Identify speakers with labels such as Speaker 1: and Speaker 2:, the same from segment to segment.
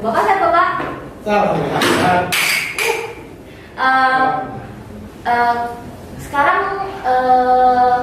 Speaker 1: Bapak saya Bapak.
Speaker 2: Salam
Speaker 1: Eh, eh, sekarang eh,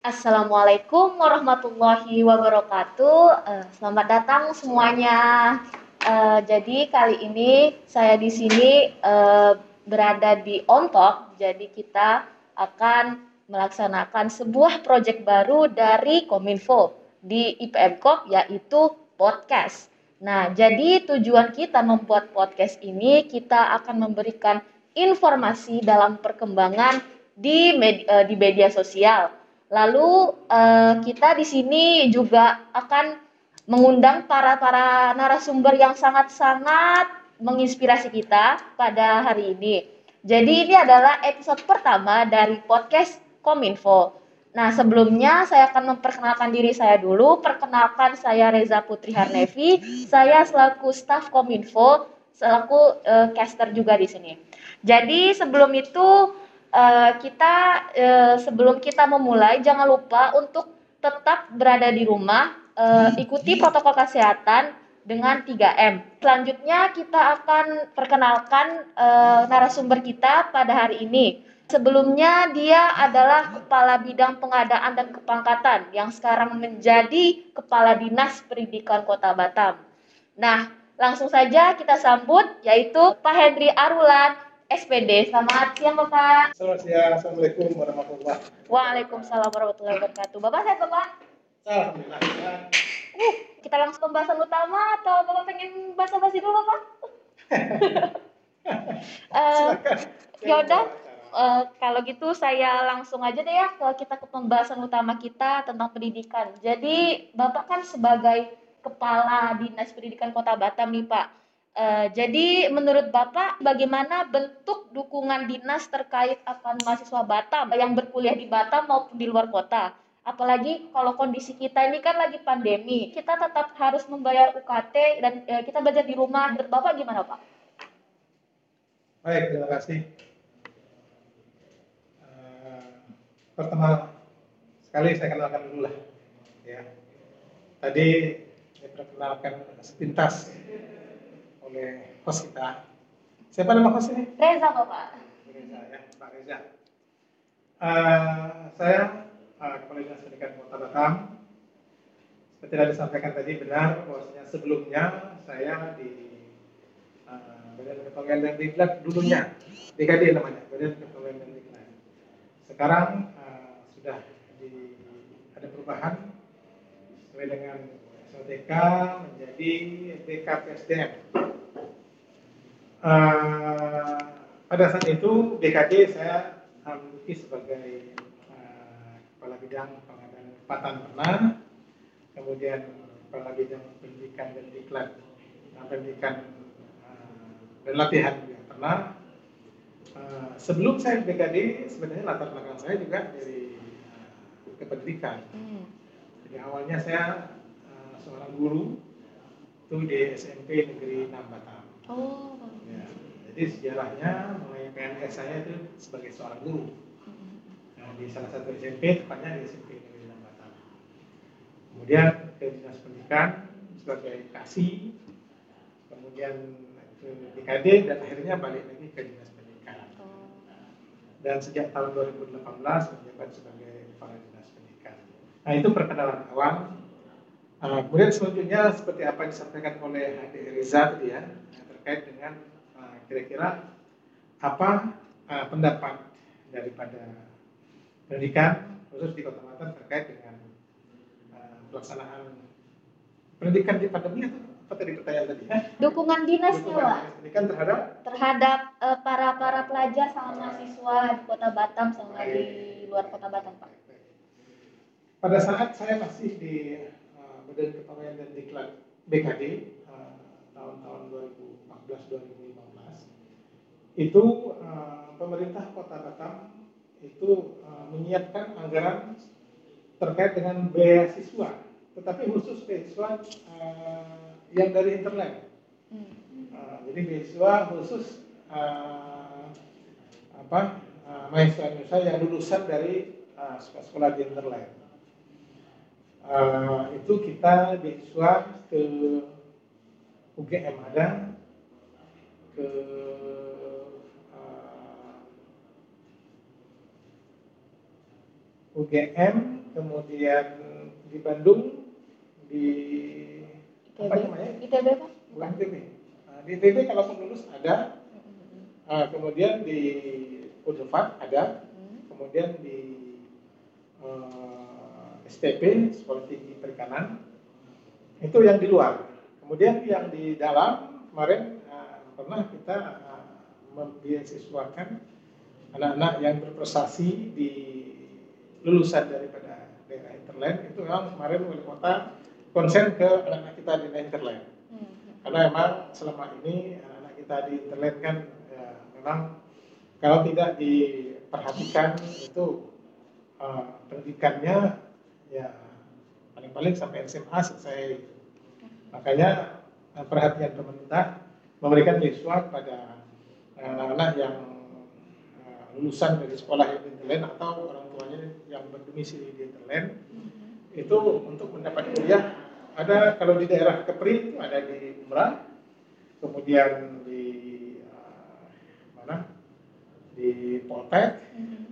Speaker 1: Assalamualaikum warahmatullahi wabarakatuh. Eh, selamat datang semuanya. Eh, jadi kali ini saya di sini eh, berada di Ontok. Jadi kita akan melaksanakan sebuah proyek baru dari Kominfo di IPMKOP yaitu podcast. Nah, jadi tujuan kita membuat podcast ini kita akan memberikan informasi dalam perkembangan di med- eh, di media sosial. Lalu kita di sini juga akan mengundang para para narasumber yang sangat-sangat menginspirasi kita pada hari ini. Jadi ini adalah episode pertama dari podcast Kominfo. Nah, sebelumnya saya akan memperkenalkan diri saya dulu. Perkenalkan saya Reza Putri Harnevi. Saya selaku staf Kominfo, selaku eh, caster juga di sini. Jadi sebelum itu eh, kita eh, sebelum kita memulai jangan lupa untuk tetap berada di rumah, eh, ikuti protokol kesehatan dengan 3M. Selanjutnya kita akan perkenalkan eh, narasumber kita pada hari ini. Sebelumnya dia adalah Kepala Bidang Pengadaan dan Kepangkatan yang sekarang menjadi Kepala Dinas Pendidikan Kota Batam. Nah, langsung saja kita sambut yaitu Pak Hendri Arulan, SPD. Selamat siang Bapak.
Speaker 2: Selamat siang. Assalamualaikum warahmatullahi
Speaker 1: Waalaikumsalam warahmatullahi wabarakatuh. Bapak saya Bapak.
Speaker 2: Alhamdulillah.
Speaker 1: Uh, kita langsung pembahasan utama atau Bapak pengen basa-basi dulu Bapak? Eh,
Speaker 2: Silakan.
Speaker 1: yaudah. Eh, kalau gitu saya langsung aja deh ya ke kita ke pembahasan utama kita tentang pendidikan. Jadi Bapak kan sebagai kepala dinas pendidikan Kota Batam nih Pak. Eh, jadi menurut Bapak bagaimana bentuk dukungan dinas terkait akan mahasiswa Batam yang berkuliah di Batam maupun di luar kota? Apalagi kalau kondisi kita ini kan lagi pandemi, kita tetap harus membayar UKT dan eh, kita belajar di rumah. Menurut Bapak gimana Pak?
Speaker 2: Baik, terima kasih. Eh, pertama sekali saya kenalkan dulu lah. Ya. Tadi saya perkenalkan sepintas oleh host kita. Siapa nama host ini?
Speaker 1: Reza Bapak.
Speaker 2: Reza ya, Pak Reza. Eh, saya eh, Kepala Dinas Pendidikan Kota Batam. Seperti yang disampaikan tadi benar bahwasanya sebelumnya saya di eh, Badan Kepegawaian dan Diklat dulunya BKD namanya Badan Kepegawaian dan Diklat. Sekarang eh, sudah di, ada perubahan sesuai dengan SOTK menjadi BKPSDM. Eh, pada saat itu BKD saya uh, menduduki sebagai kepala bidang pengadaan kepatan pernah, kemudian kepala bidang pendidikan dan diklat, nah, pendidikan eh, dan latihan juga pernah. Eh, sebelum saya BKD sebenarnya latar belakang saya juga dari eh, kependidikan.
Speaker 1: Hmm.
Speaker 2: Jadi awalnya saya seorang guru itu di SMP Negeri 6 Batam.
Speaker 1: Oh.
Speaker 2: Ya, jadi sejarahnya mulai PNS saya itu sebagai seorang guru. Nah, di salah satu SMP, tepatnya di SMP Negeri Enam Batam. Kemudian ke Dinas Pendidikan sebagai kasih, kemudian ke DKD dan akhirnya balik lagi ke Dinas Pendidikan. Dan sejak tahun 2018 menjabat sebagai Kepala Dinas Pendidikan. Nah, itu perkenalan awal. Uh, kemudian selanjutnya seperti apa yang disampaikan oleh Adik Reza tadi ya, terkait dengan uh, kira-kira apa uh, pendapat daripada pendidikan khusus di Kota Batam terkait dengan uh, pelaksanaan pendidikan di pandemi atau apa tadi pertanyaan tadi? ya?
Speaker 1: Dukungan dinasnya
Speaker 2: Dukungan
Speaker 1: Pak
Speaker 2: pendidikan terhadap
Speaker 1: terhadap eh, para para pelajar sama mahasiswa di Kota Batam sama di luar Kota Batam Pak.
Speaker 2: pada saat saya masih di uh, Badan Kepegawaian dan Diklat BKD uh, tahun-tahun 2014-2015 itu uh, pemerintah Kota Batam itu uh, menyiapkan anggaran terkait dengan beasiswa, tetapi khusus beasiswa uh, yang dari internet. Uh, jadi beasiswa khusus uh, apa uh, mahasiswa Indonesia yang lulusan dari uh, sekolah di Interland. Uh, itu kita beasiswa ke UGM ada, ke uh, UGM, kemudian di Bandung, di
Speaker 1: ITB.
Speaker 2: apa namanya?
Speaker 1: ITB Pak?
Speaker 2: Bukan ITB. Nah, di ITB kalau lulus ada, uh, kemudian di Unifat ada,
Speaker 1: Hmm.
Speaker 2: kemudian di uh, STP Sekolah Tinggi Perikanan itu yang di luar. Kemudian yang di dalam kemarin uh, pernah kita uh, membiasiswakan anak-anak yang berprestasi di lulusan daripada daerah interland itu memang kemarin wali kota konsen ke anak-anak kita di daerah interland
Speaker 1: Hmm.
Speaker 2: karena memang selama ini anak-anak kita di internet kan ya, memang kalau tidak diperhatikan itu uh, pendidikannya ya paling-paling sampai SMA selesai makanya uh, perhatian pemerintah memberikan beasiswa kepada uh, anak-anak yang uh, lulusan dari sekolah yang atau orang tuanya yang berdomisili di internet itu untuk mendapat kuliah ada kalau di daerah Kepri ada di Umrah, kemudian di uh, mana di Poltek,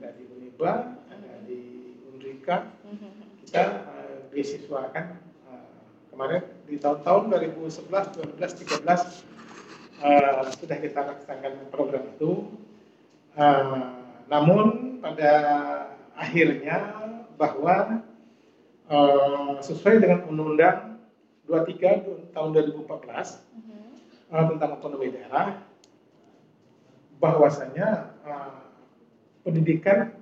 Speaker 2: ada di Uniba, ada di Undrika. Kita uh, beasiswakan uh, kemarin di tahun-tahun 2011, 12, 13 uh, sudah kita laksanakan program itu. Uh, namun pada akhirnya bahwa uh, sesuai dengan Undang-Undang 23 tahun 2014 uh, tentang otonomi daerah bahwasanya uh, pendidikan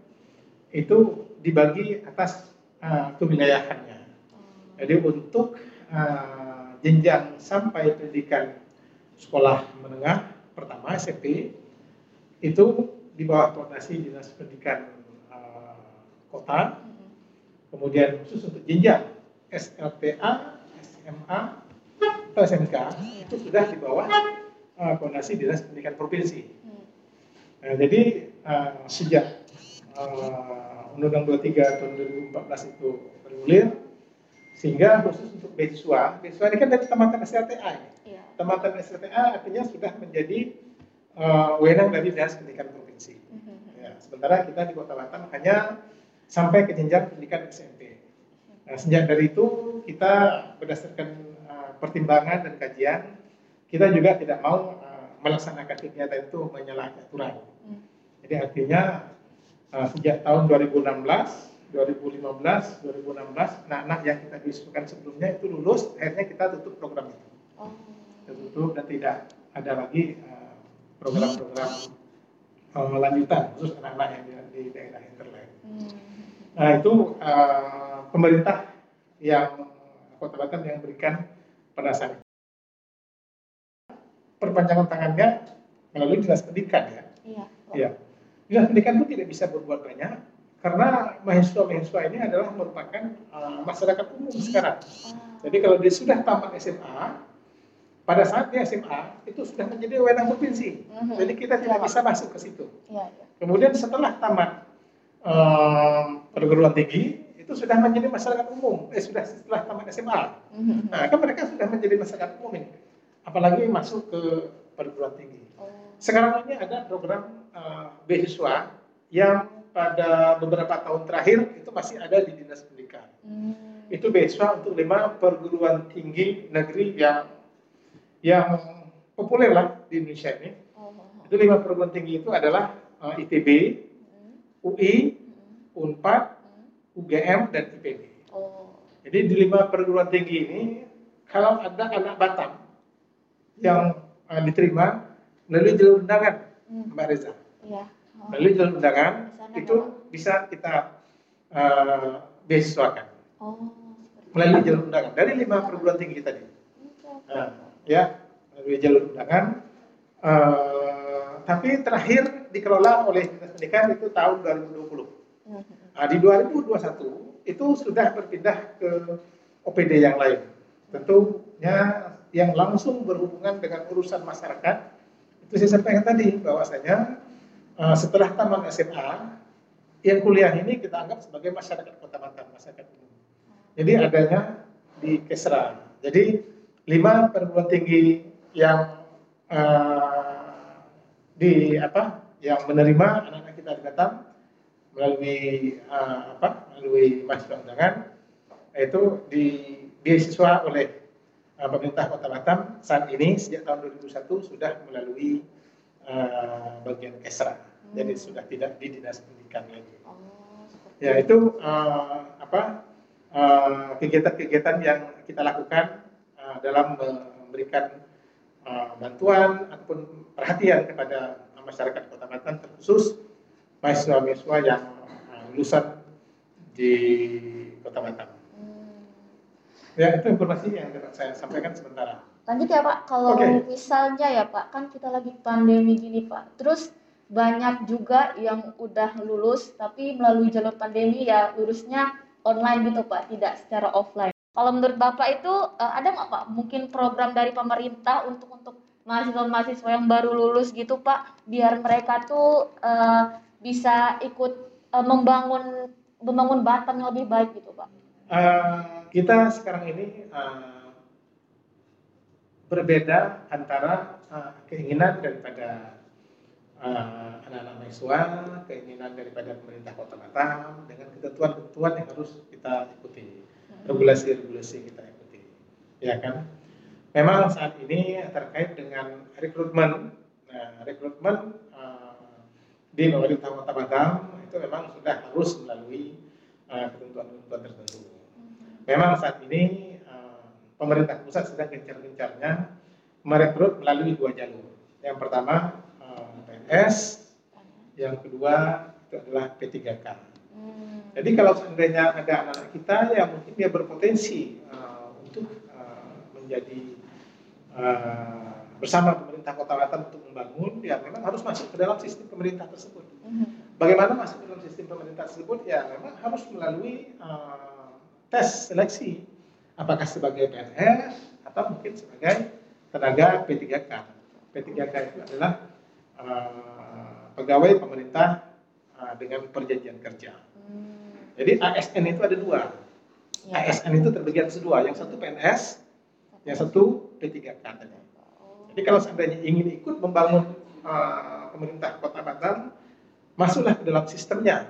Speaker 2: itu dibagi atas uh, kewilayahannya. Jadi untuk uh, jenjang sampai pendidikan sekolah menengah pertama SMP itu di bawah koordinasi dinas pendidikan kota kemudian khusus untuk jenjang SLTA, SMA, atau SMK itu sudah di bawah uh, koordinasi dinas pendidikan provinsi. Nah, jadi uh, sejak uh, Undang-Undang 23 tahun 2014 itu bergulir, sehingga khusus untuk beasiswa, beasiswa ini kan dari tamatan SLTA. ini.
Speaker 1: Iya.
Speaker 2: Tamatan SLTA artinya sudah menjadi uh, wewenang dari dinas pendidikan provinsi. Ya, sementara kita di Kota Batam hanya sampai ke jenjang pendidikan SMP. Nah, sejak dari itu kita berdasarkan uh, pertimbangan dan kajian, kita juga tidak mau uh, melaksanakan kegiatan itu menyalahi aturan.
Speaker 1: Hmm.
Speaker 2: Jadi artinya uh, sejak tahun 2016, 2015, 2016, anak-anak yang kita diskusikan sebelumnya itu lulus, akhirnya kita tutup program itu.
Speaker 1: Oh.
Speaker 2: Kita tutup dan tidak ada lagi uh, program-program uh, lanjutan khusus anak-anak yang di, di daerah interland.
Speaker 1: Hmm.
Speaker 2: Nah itu uh, pemerintah yang Kota Batam yang berikan pada saat itu. Perpanjangan tangannya melalui dinas pendidikan ya.
Speaker 1: Iya.
Speaker 2: Iya. Dinas pendidikan itu tidak bisa berbuat banyak karena mahasiswa-mahasiswa ini adalah merupakan uh, masyarakat umum sekarang.
Speaker 1: Ah.
Speaker 2: Jadi kalau dia sudah tamat SMA, pada saat dia SMA itu sudah menjadi wewenang provinsi.
Speaker 1: Mhm.
Speaker 2: Jadi kita tidak
Speaker 1: Iya,
Speaker 2: bisa masuk ke situ.
Speaker 1: Iya, iya.
Speaker 2: Kemudian setelah tamat um, perguruan tinggi itu sudah menjadi masyarakat umum. Eh sudah setelah tamat SMA.
Speaker 1: Mhm.
Speaker 2: Nah, kan mereka sudah menjadi masyarakat umum ini. Apalagi masuk ke perguruan tinggi.
Speaker 1: Oh.
Speaker 2: Sekarang ini ada program uh, beasiswa yang pada beberapa tahun terakhir itu masih ada di dinas pendidikan.
Speaker 1: Hmm.
Speaker 2: Itu beasiswa untuk lima perguruan tinggi negeri yang yang populer lah di Indonesia ini.
Speaker 1: Oh, oh, oh.
Speaker 2: Itu lima perguruan tinggi itu adalah uh, ITB,
Speaker 1: Hmm.
Speaker 2: UI,
Speaker 1: Hmm.
Speaker 2: Unpad,
Speaker 1: Hmm.
Speaker 2: UGM, dan IPB.
Speaker 1: Oh.
Speaker 2: Jadi di lima perguruan tinggi ini, kalau ada anak Batam yang uh, diterima melalui jalur undangan,
Speaker 1: Hmm.
Speaker 2: Mbak Reza,
Speaker 1: Iya. Oh.
Speaker 2: melalui jalur undangan itu bisa kita uh, beasiswakan
Speaker 1: Oh.
Speaker 2: melalui jalur undangan dari lima perguruan tinggi tadi. Nah, ya melalui jalur undangan. Uh, tapi terakhir dikelola oleh dinas pendidikan itu tahun 2020.
Speaker 1: Mhm.
Speaker 2: Nah, di 2021 itu sudah berpindah ke OPD yang lain. Tentunya yang langsung berhubungan dengan urusan masyarakat itu saya sampaikan tadi bahwasanya uh, setelah taman SMA yang kuliah ini kita anggap sebagai masyarakat Kota Batam, masyarakat umum. Jadi adanya di Kesra. Jadi lima perguruan tinggi yang uh, di apa yang menerima anak-anak kita di Batam melalui uh, apa melalui mahasiswa undangan itu di beasiswa oleh uh, pemerintah Kota Batam saat ini sejak tahun 2001 sudah melalui uh, bagian Kesra. Hmm. Jadi sudah tidak di dinas pendidikan lagi. Oh, ya itu uh, apa kegiatan-kegiatan uh, yang kita lakukan uh, dalam memberikan bantuan ataupun perhatian kepada masyarakat Kota Batam terkhusus mahasiswa-mahasiswa yang uh, lulusan di Kota Batam. Hmm. Ya, itu informasi yang dapat saya sampaikan sementara.
Speaker 1: Lanjut ya Pak, kalau okay. misalnya ya Pak, kan kita lagi pandemi gini Pak, terus banyak juga yang udah lulus tapi melalui jalur pandemi ya lulusnya online gitu Pak, tidak secara offline. Kalau menurut Bapak itu uh, ada nggak Pak mungkin program dari pemerintah untuk untuk mahasiswa-mahasiswa yang baru lulus gitu Pak, biar mereka tuh uh, bisa ikut uh, membangun membangun Batam yang lebih baik gitu Pak.
Speaker 2: Uh, kita sekarang ini uh, berbeda antara uh, keinginan daripada uh, anak-anak mahasiswa, keinginan daripada pemerintah Kota Batam dengan ketentuan-ketentuan yang harus kita ikuti. Regulasi-regulasi kita ikuti, ya kan? memang saat ini terkait dengan rekrutmen, nah, rekrutmen uh, di pemerintah Kota Batam itu memang sudah harus melalui eh, ketentuan-ketentuan uh, tertentu. Memang saat ini uh, pemerintah pusat sedang gencar-gencarnya merekrut melalui dua jalur. Yang pertama uh, PNS, yang kedua itu adalah P3K. Hmm. Jadi kalau seandainya ada anak-anak kita yang mungkin dia berpotensi uh, untuk uh, menjadi uh, bersama pemerintah Kota Batam untuk membangun, ya memang harus masuk ke dalam sistem pemerintah tersebut. Mhm. Bagaimana masuk ke dalam sistem pemerintah tersebut? Ya memang harus melalui uh, tes seleksi, apakah sebagai PNS atau mungkin sebagai tenaga P3K. P3K itu adalah uh, pegawai pemerintah uh, dengan perjanjian kerja. Jadi ASN itu ada dua. Ya. ASN itu terbagi atas dua, yang satu PNS, yang satu P3K tadi. Jadi kalau seandainya ingin ikut membangun uh, pemerintah Kota Batam, masuklah ke dalam sistemnya.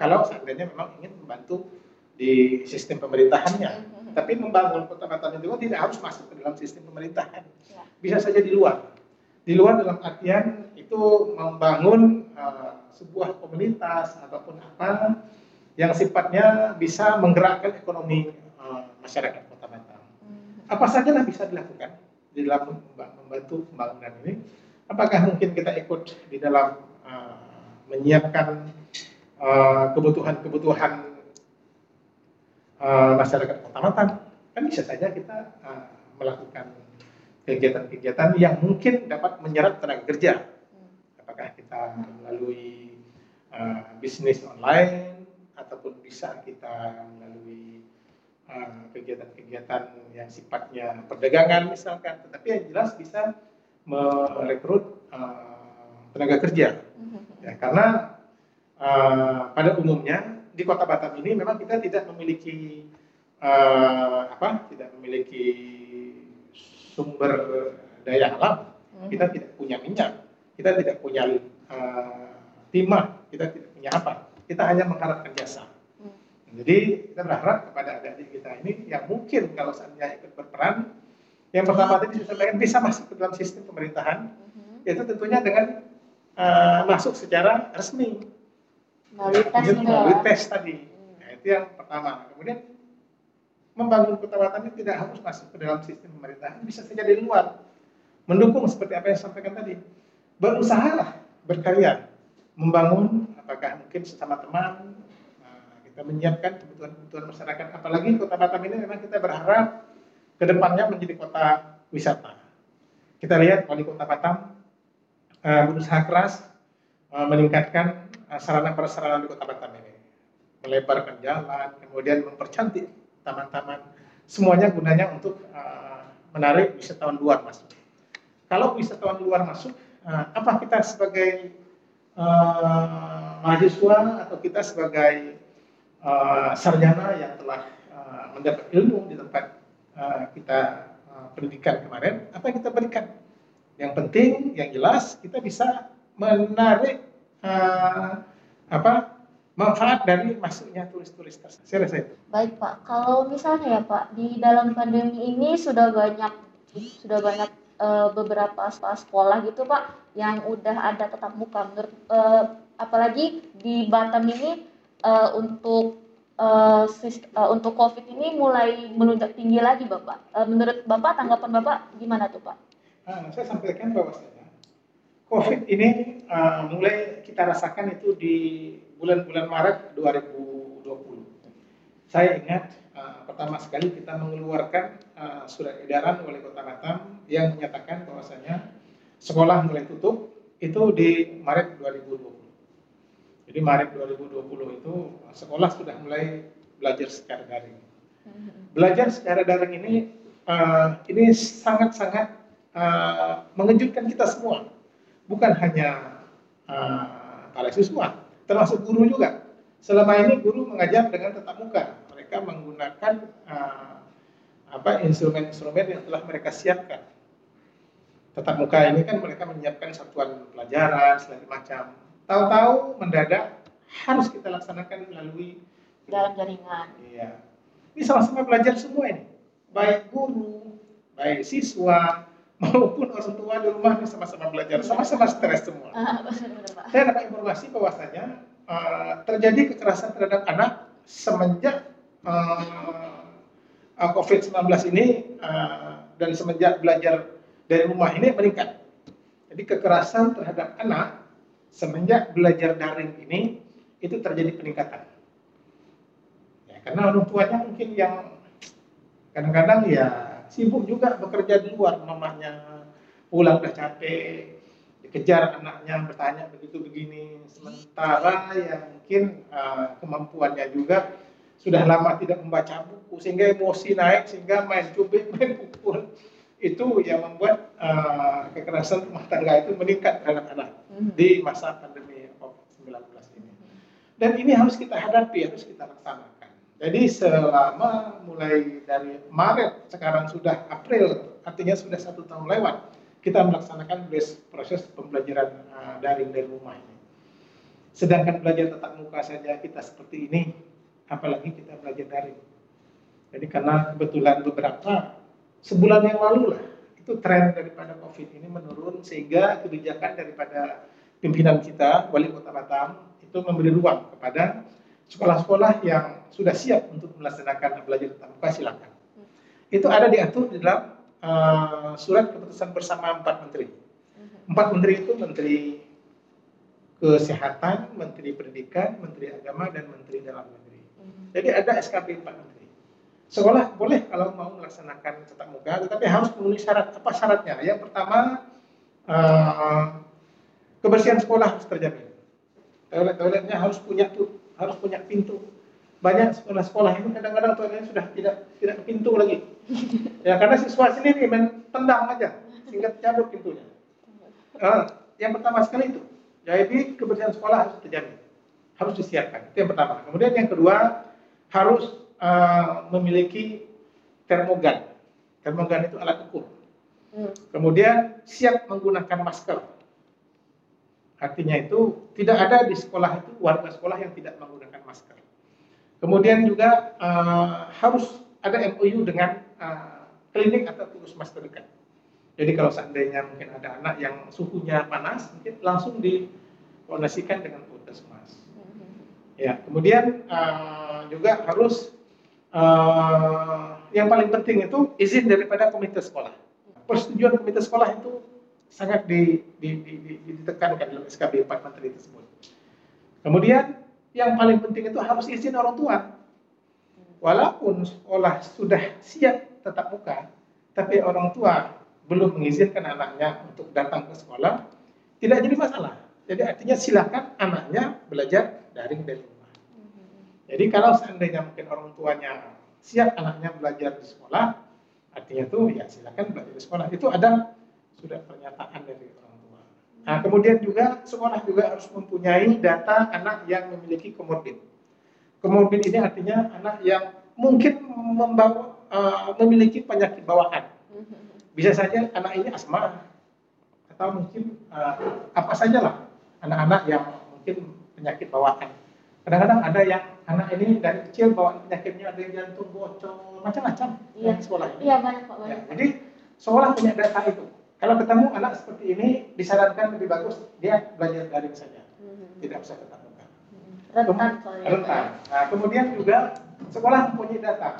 Speaker 2: Kalau seandainya memang ingin membantu di sistem pemerintahannya. Tapi membangun Kota Batam itu tidak harus masuk ke dalam sistem pemerintahan. Ya. Bisa saja di luar. Di luar dalam artian itu membangun uh, sebuah komunitas ataupun apa yang sifatnya bisa menggerakkan ekonomi uh, masyarakat apa saja lah bisa dilakukan di dalam membantu pembangunan ini. Apakah mungkin kita ikut di dalam uh, menyiapkan uh, kebutuhan-kebutuhan uh, masyarakat Kota Batam? Kan bisa saja kita uh, melakukan kegiatan-kegiatan yang mungkin dapat menyerap tenaga kerja. Apakah kita melalui uh, bisnis online ataupun bisa kita melalui Eh, kegiatan-kegiatan yang sifatnya perdagangan misalkan, tetapi yang jelas bisa merekrut uh, tenaga kerja. Ya, karena uh, pada umumnya di Kota Batam ini memang kita tidak memiliki uh, apa? Tidak memiliki sumber daya alam. Kita tidak punya minyak, kita tidak punya uh, timah, kita tidak punya apa. Kita hanya mengharapkan jasa. Jadi kita berharap kepada adik-adik kita ini yang mungkin kalau seandainya ikut berperan, yang pertama tadi saya sampaikan bisa masuk ke dalam sistem pemerintahan, uh-huh. yaitu tentunya dengan uh, masuk secara resmi.
Speaker 1: Melalui tes,
Speaker 2: melalui tes tadi. Nah, itu yang pertama. Kemudian membangun ini tidak harus masuk ke dalam sistem pemerintahan, bisa saja di luar. Mendukung seperti apa yang saya sampaikan tadi. Berusahalah berkarya, membangun apakah mungkin sesama teman, kita menyiapkan kebutuhan-kebutuhan masyarakat. Apalagi kota Batam ini memang kita berharap ke depannya menjadi kota wisata. Kita lihat wali kota Batam uh, berusaha keras uh, meningkatkan sarana prasarana di kota Batam ini, melebarkan jalan, kemudian mempercantik taman-taman. Semuanya gunanya untuk menarik wisatawan luar masuk. Kalau wisatawan luar masuk, apa kita sebagai mahasiswa atau kita sebagai uh, sarjana yang telah uh, mendapat ilmu di tempat uh, kita uh, pendidikan kemarin, apa kita berikan? Yang penting, yang jelas kita bisa menarik uh, apa manfaat dari masuknya turis-turis tersebut. Saya rasa itu.
Speaker 1: Baik Pak, kalau misalnya ya Pak di dalam pandemi ini sudah banyak sudah banyak uh, beberapa sekolah gitu Pak yang udah ada tetap muka. Menurut uh, apalagi di Batam ini uh, untuk uh, uh, untuk COVID ini mulai melonjak tinggi lagi Bapak. Uh, menurut Bapak tanggapan Bapak gimana tuh Pak?
Speaker 2: Nah, saya sampaikan bahwasanya COVID ini uh, mulai kita rasakan itu di bulan-bulan Maret 2020. Saya ingat uh, pertama sekali kita mengeluarkan uh, surat edaran wali kota Batam yang menyatakan bahwasanya sekolah mulai tutup itu di Maret 2020. Jadi Maret 2020 itu sekolah sudah mulai belajar secara daring. Belajar secara daring ini uh, ini sangat-sangat uh, mengejutkan kita semua, bukan hanya uh, para siswa, termasuk guru juga. Selama ini guru mengajar dengan tetap muka. Mereka menggunakan uh, apa instrumen-instrumen yang telah mereka siapkan. Tetap muka ini kan mereka menyiapkan satuan pelajaran segala macam. Tahu-tahu mendadak harus kita laksanakan melalui
Speaker 1: dalam jaringan.
Speaker 2: Iya. Ini sama-sama belajar semua ini. Baik guru, baik siswa, maupun orang tua di rumah ini sama-sama belajar, sama-sama stres semua. Ah, Saya dapat informasi bahwasanya uh, terjadi kekerasan terhadap anak semenjak uh, uh, COVID-19 ini uh, dan semenjak belajar dari rumah ini meningkat. Jadi kekerasan terhadap anak semenjak belajar daring ini itu terjadi peningkatan. Ya, karena orang tuanya mungkin yang kadang-kadang ya sibuk juga bekerja di luar. Mamanya pulang udah capek dikejar anaknya bertanya begitu begini. Sementara yang mungkin uh, kemampuannya juga sudah lama tidak membaca buku sehingga emosi naik sehingga main cubit main pukul. Itu yang membuat uh, kekerasan rumah tangga itu meningkat terhadap anak mm-hmm. di masa pandemi COVID-19 ini dan ini harus kita hadapi harus kita laksanakan jadi selama mulai dari Maret sekarang sudah April, artinya sudah satu tahun lewat, kita melaksanakan proses pembelajaran uh, daring dari rumah ini. Sedangkan belajar tatap muka saja kita seperti ini, apalagi kita belajar daring. Jadi karena kebetulan beberapa sebulan yang lalu lah itu tren daripada COVID ini menurun sehingga kebijakan daripada pimpinan kita wali kota Batam itu memberi ruang kepada sekolah-sekolah yang sudah siap untuk melaksanakan belajar tatap muka silakan. Itu ada diatur di dalam uh, surat keputusan bersama empat menteri. Empat menteri itu menteri kesehatan, menteri pendidikan, menteri agama, dan menteri dalam negeri. Jadi ada SKP empat menteri. Sekolah boleh kalau mau melaksanakan tatap muka, tetapi harus memenuhi syarat. Apa syaratnya? Yang pertama, uh, kebersihan sekolah harus terjamin. Toilet-toiletnya harus punya tuh harus punya pintu. Banyak sekolah-sekolah itu kadang-kadang toiletnya sudah tidak tidak pintu lagi. ya karena siswa sendiri main tendang aja sehingga cabut pintunya. Uh, yang pertama sekali itu. Jadi kebersihan sekolah harus terjamin, harus disiapkan. Itu yang pertama. Kemudian yang kedua harus uh, memiliki termogan. Termogan itu alat ukur. Hmm. Kemudian siap menggunakan masker Artinya itu tidak ada di sekolah itu warga sekolah yang tidak menggunakan masker. Kemudian juga uh, harus ada MOU dengan uh, klinik atau puskesmas terdekat. Jadi kalau seandainya mungkin ada anak yang suhunya panas, mungkin langsung dikoordinasikan dengan puskesmas. Ya, kemudian uh, juga harus uh, yang paling penting itu izin daripada komite sekolah. Persetujuan komite sekolah itu sangat di, di, di, di, ditekankan dalam SKB 4 Menteri tersebut. Kemudian yang paling penting itu harus izin orang tua. Walaupun sekolah sudah siap tetap muka, tapi orang tua belum mengizinkan anaknya untuk datang ke sekolah, tidak jadi masalah. Jadi artinya silakan anaknya belajar daring dari. Jadi kalau seandainya mungkin orang tuanya siap anaknya belajar di sekolah, artinya tuh ya silakan belajar di sekolah. Itu ada sudah pernyataan dari orang tua. Nah kemudian juga sekolah juga harus mempunyai data anak yang memiliki komorbid. Komorbid ini artinya anak yang mungkin membawa uh, memiliki penyakit bawaan. Bisa saja anak ini asma atau mungkin uh, apa saja lah anak-anak yang mungkin penyakit bawaan kadang-kadang ada yang anak ini dari kecil bawaan penyakitnya ada yang jantung bocor macam-macam
Speaker 1: iya.
Speaker 2: di sekolah ini.
Speaker 1: Iya banyak pak banyak.
Speaker 2: Ya, jadi sekolah punya data itu. Kalau ketemu anak seperti ini disarankan lebih bagus dia belajar daring saja,
Speaker 1: Mhm.
Speaker 2: tidak usah tetap muka.
Speaker 1: Mhm. Rentan soalnya.
Speaker 2: Rentan. Nah, kemudian juga sekolah mempunyai data.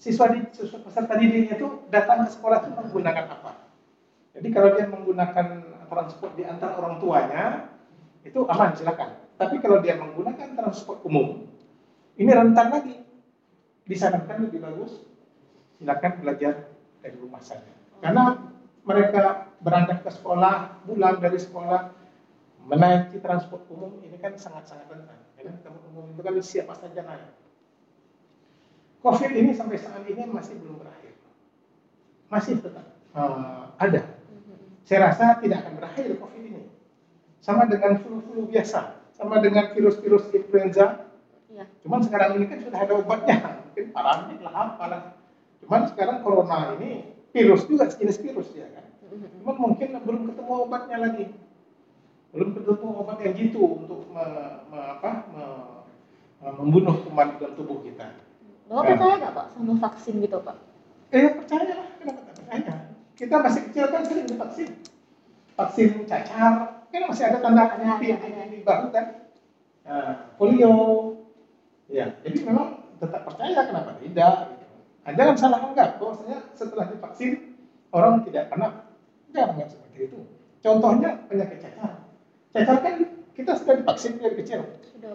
Speaker 2: Siswa di siswa peserta didiknya itu datang ke sekolah itu menggunakan apa? Jadi kalau dia menggunakan transport di antara orang tuanya itu aman silakan. Tapi kalau dia menggunakan transport umum, ini rentan lagi. Disarankan lebih bagus silakan belajar dari rumah saja. Karena mereka berangkat ke sekolah, pulang dari sekolah, menaiki transport umum ini kan sangat-sangat rentan. Karena transport umum itu kan siapa saja naik. COVID ini sampai saat ini masih belum berakhir. Masih tetap uh, ada.
Speaker 1: Mhm.
Speaker 2: Saya rasa tidak akan berakhir COVID ini. Sama dengan flu-flu biasa, sama dengan virus-virus influenza.
Speaker 1: Iya.
Speaker 2: Cuman sekarang ini kan sudah ada obatnya, mungkin parasit lah apalah. Cuman sekarang corona ini virus juga jenis virus ya kan.
Speaker 1: Mhm.
Speaker 2: Cuman mungkin belum ketemu obatnya lagi. Belum ketemu obat yang gitu untuk me, me, apa, me, me- membunuh kuman dalam tubuh kita.
Speaker 1: Bapak
Speaker 2: Ya.
Speaker 1: percaya nggak pak sama vaksin gitu pak?
Speaker 2: Eh percayalah, kenapa tak percaya? Kita masih kecil kan sering divaksin. Vaksin cacar, kan masih ada tanda
Speaker 1: Ada,
Speaker 2: di,
Speaker 1: ada,
Speaker 2: di,
Speaker 1: ada.
Speaker 2: di bahu kan. Nah, polio. Ya, jadi memang tetap percaya kenapa tidak. Gitu. Nah, jangan salah anggap bahwasanya setelah divaksin orang tidak kena. Jangan anggap seperti itu. Contohnya penyakit cacar. Cacar kan kita sudah divaksin dari kecil.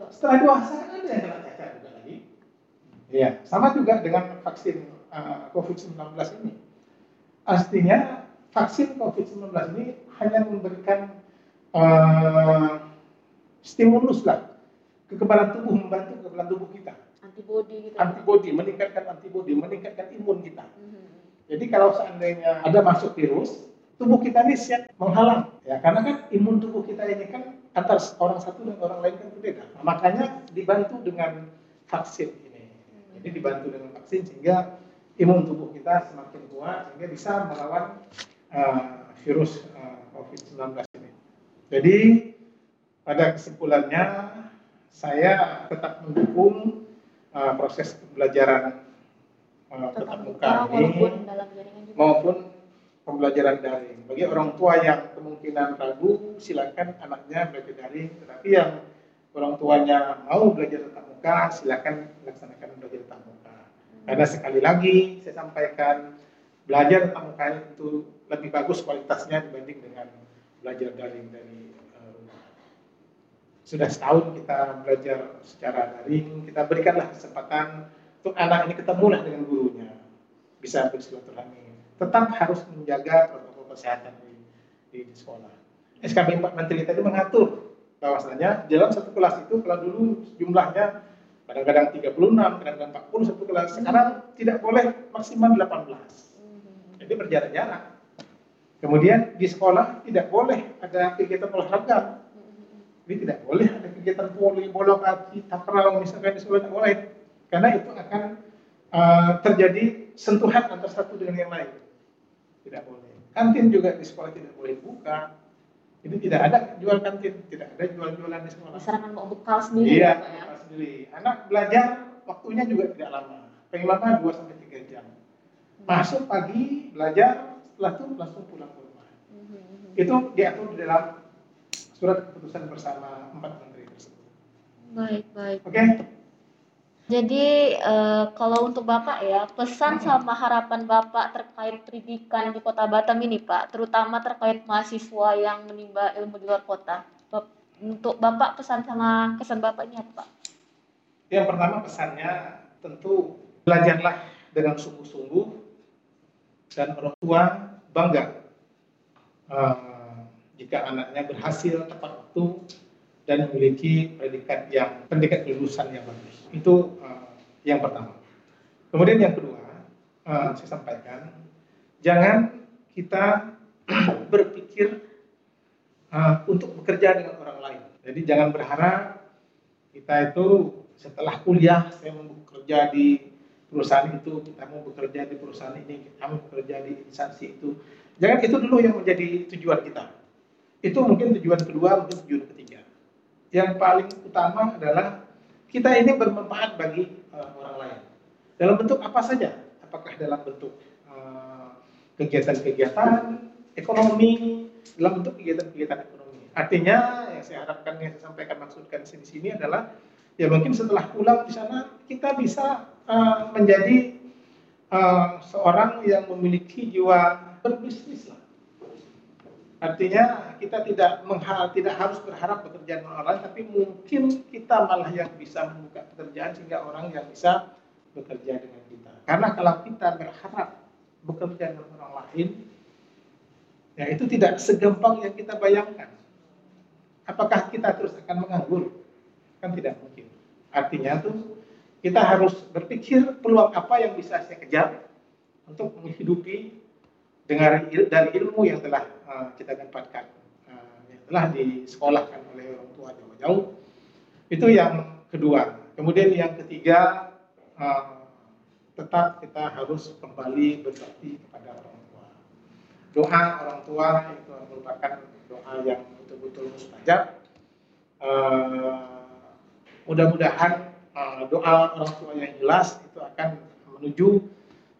Speaker 2: Setelah dewasa kan ada yang kena cacar juga lagi. Iya, sama juga dengan vaksin uh, COVID-19 ini. Artinya vaksin COVID-19 ini hanya memberikan uh, stimulus lah kekebalan tubuh, membantu kekebalan tubuh kita.
Speaker 1: Antibody gitu.
Speaker 2: Antibody, meningkatkan antibody, meningkatkan imun kita.
Speaker 1: Mhm.
Speaker 2: Jadi kalau seandainya ada masuk virus, tubuh kita ini siap menghalang. Ya, karena kan imun tubuh kita ini kan antar orang satu dan orang lain kan berbeda. Nah, makanya dibantu dengan vaksin ini. Jadi dibantu dengan vaksin sehingga imun tubuh kita semakin kuat sehingga bisa melawan uh, virus uh, COVID-19 ini. Jadi pada kesimpulannya saya tetap mendukung uh, proses pembelajaran uh,
Speaker 1: Tetap
Speaker 2: tetap
Speaker 1: muka
Speaker 2: ini maupun pembelajaran daring. Bagi orang tua yang kemungkinan ragu, silakan anaknya belajar daring. Tetapi yang orang tuanya mau belajar tatap muka, silakan laksanakan belajar tatap muka. Karena sekali lagi saya sampaikan, belajar tatap muka itu lebih bagus kualitasnya dibanding dengan belajar daring dari eh, rumah. Sudah setahun kita belajar secara daring, kita berikanlah kesempatan untuk anak ini ketemulah dengan gurunya, bisa bersilaturahmi. Tetap harus menjaga protokol kesehatan di, di, sekolah. SKB 4 Menteri tadi mengatur bahwasanya dalam satu kelas itu kalau dulu jumlahnya kadang-kadang 36, kadang-kadang 40 satu kelas, sekarang tidak boleh maksimal 18.
Speaker 1: Mhm.
Speaker 2: Jadi berjarak-jarak. Kemudian di sekolah tidak boleh ada kegiatan olahraga. Jadi tidak boleh ada kegiatan voli, bola kaki, takraw misalkan di sekolah tidak boleh. Karena itu akan uh, terjadi sentuhan antara satu dengan yang lain. Tidak boleh. Kantin juga di sekolah tidak boleh buka. Jadi tidak ada jual kantin, tidak ada jual-jualan di sekolah.
Speaker 1: Disarankan mau bekal sendiri
Speaker 2: Iya,
Speaker 1: ya, ya.
Speaker 2: buka sendiri. Anak belajar waktunya juga tidak lama. Paling lama 2 sampai 3 jam. Masuk pagi, belajar, itu langsung pulang ke rumah.
Speaker 1: Mhm.
Speaker 2: Itu diatur di dalam surat keputusan bersama empat menteri tersebut.
Speaker 1: Baik, baik.
Speaker 2: Oke?
Speaker 1: Jadi eh, kalau untuk Bapak ya, pesan sama harapan Bapak terkait pendidikan di Kota Batam ini Pak, terutama terkait mahasiswa yang menimba ilmu di luar kota. Untuk Bapak pesan sama kesan Bapak ini apa Pak?
Speaker 2: Yang pertama pesannya tentu belajarlah dengan sungguh-sungguh dan orang tua bangga eh, jika anaknya berhasil tepat waktu dan memiliki pendidikan yang pendidikan kelulusan yang bagus. Itu eh, yang pertama. Kemudian yang kedua, uh, saya sampaikan, jangan kita berpikir uh, untuk bekerja dengan orang lain. Jadi jangan berharap kita itu setelah kuliah saya mau bekerja di perusahaan itu, kita mau bekerja di perusahaan ini, kita mau bekerja di instansi itu. Jangan itu dulu yang menjadi tujuan kita. Itu mungkin tujuan kedua, mungkin tujuan ketiga. Yang paling utama adalah kita ini bermanfaat bagi uh, orang lain. Dalam bentuk apa saja? Apakah dalam bentuk eh, kegiatan-kegiatan uh, ekonomi, dalam bentuk kegiatan-kegiatan ekonomi. Artinya yang saya harapkan yang saya sampaikan maksudkan di sini adalah ya mungkin setelah pulang di sana kita bisa uh, menjadi uh, seorang yang memiliki jiwa berbisnis lah. Artinya kita tidak tidak harus berharap pekerjaan orang tapi mungkin kita malah yang bisa membuka pekerjaan sehingga orang yang bisa bekerja dengan kita. Karena kalau kita berharap bekerja dengan orang lain, ya itu tidak segampang yang kita bayangkan. Apakah kita terus akan menganggur? Kan tidak mungkin. Artinya tuh kita harus berpikir peluang apa yang bisa saya kejar untuk menghidupi dengan dari ilmu yang telah uh, kita dapatkan uh, yang telah disekolahkan oleh orang tua jauh-jauh. Itu yang kedua. Kemudian yang ketiga uh, tetap kita harus kembali berbakti kepada orang tua. Doa orang tua itu merupakan doa yang betul-betul mustajab. Uh, mudah-mudahan uh, doa orang tua yang jelas itu akan menuju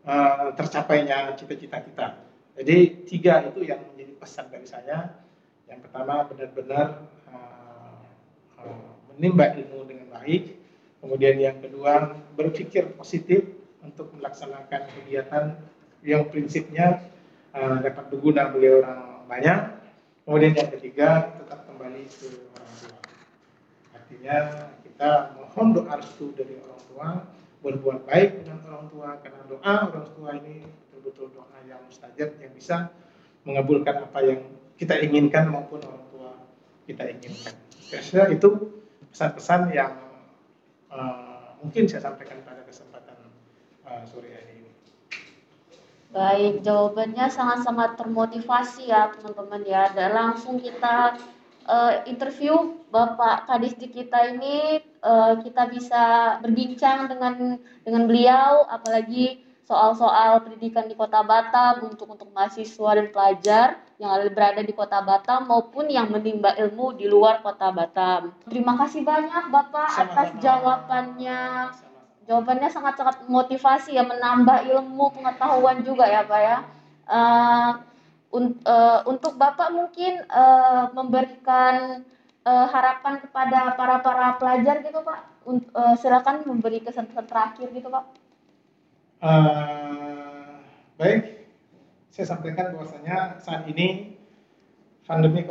Speaker 2: uh, tercapainya cita-cita kita jadi tiga itu yang menjadi pesan dari saya. Yang pertama benar-benar uh, menimba ilmu dengan baik. Kemudian yang kedua berpikir positif untuk melaksanakan kegiatan yang prinsipnya dapat berguna bagi orang banyak. Kemudian yang ketiga tetap kembali ke orang tua. Artinya kita mohon doa restu dari orang tua, berbuat baik dengan orang tua karena doa orang tua ini betul-betul doa yang mustajab yang bisa mengabulkan apa yang kita inginkan maupun orang tua kita inginkan. Saya itu pesan-pesan yang uh, mungkin saya sampaikan pada kesempatan uh, sore hari ini.
Speaker 1: Baik, jawabannya sangat-sangat termotivasi ya teman-teman ya. Dan langsung kita uh, interview Bapak Kadis di kita ini uh, kita bisa berbincang dengan dengan beliau apalagi soal-soal pendidikan di Kota Batam untuk untuk mahasiswa dan pelajar yang ada berada di Kota Batam maupun yang menimba ilmu di luar Kota Batam. Terima kasih banyak Bapak Sama-sama. atas jawabannya. Jawabannya sangat-sangat motivasi ya menambah ilmu pengetahuan juga ya Pak ya. Uh, uh, untuk Bapak mungkin uh, memberikan uh, harapan kepada para para pelajar gitu Pak. Uh, silakan memberi kesan-kesan terakhir gitu Pak.
Speaker 2: Uh, baik, saya sampaikan bahwasanya saat ini pandemi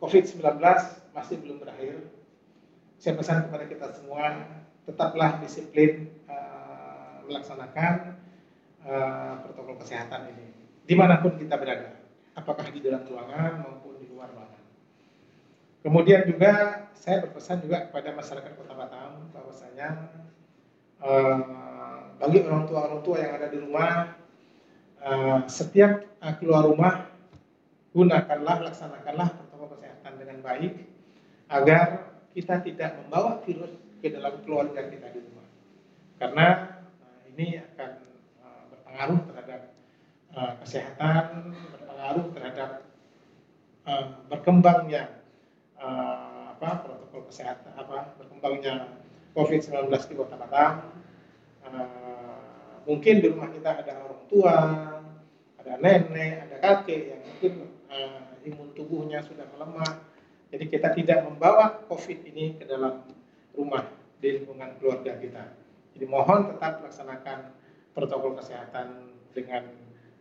Speaker 2: COVID-19 masih belum berakhir. Saya pesan kepada kita semua, tetaplah disiplin uh, melaksanakan uh, protokol kesehatan ini, di mana pun kita berada, apakah di dalam ruangan maupun di luar ruangan. Kemudian juga saya berpesan juga kepada masyarakat Kota Batam bahwasanya uh, bagi orang tua orang tua yang ada di rumah uh, setiap uh, keluar rumah gunakanlah laksanakanlah protokol kesehatan dengan baik agar kita tidak membawa virus ke dalam keluarga kita di rumah karena uh, ini akan uh, berpengaruh terhadap uh, kesehatan berpengaruh terhadap uh, berkembangnya uh, apa protokol kesehatan apa berkembangnya COVID-19 di Kota Batam mungkin di rumah kita ada orang tua, ada nenek, ada kakek yang mungkin uh, imun tubuhnya sudah melemah. Jadi kita tidak membawa COVID ini ke dalam rumah di lingkungan keluarga kita. Jadi mohon tetap laksanakan protokol kesehatan dengan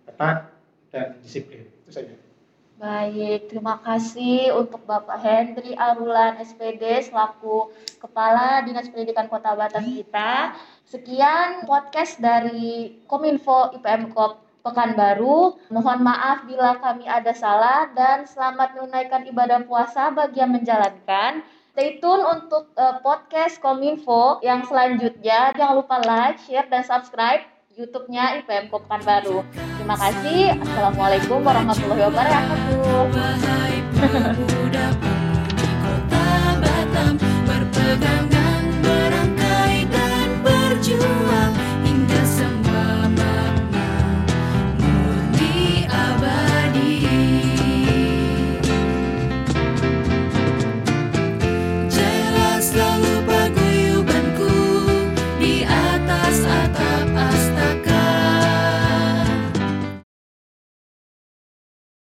Speaker 2: ketat dan disiplin. Saja.
Speaker 1: Baik, terima kasih untuk Bapak Hendri Arulan SPD selaku Kepala Dinas Pendidikan Kota Batam kita. Sekian podcast dari Kominfo IPM Kop Pekanbaru. Mohon maaf bila kami ada salah dan selamat menunaikan ibadah puasa bagi yang menjalankan. Stay tune untuk uh, podcast Kominfo yang selanjutnya. Jangan lupa like, share, dan subscribe
Speaker 3: YouTube-nya IPM Pekanbaru. Terima kasih. Assalamualaikum warahmatullahi wabarakatuh.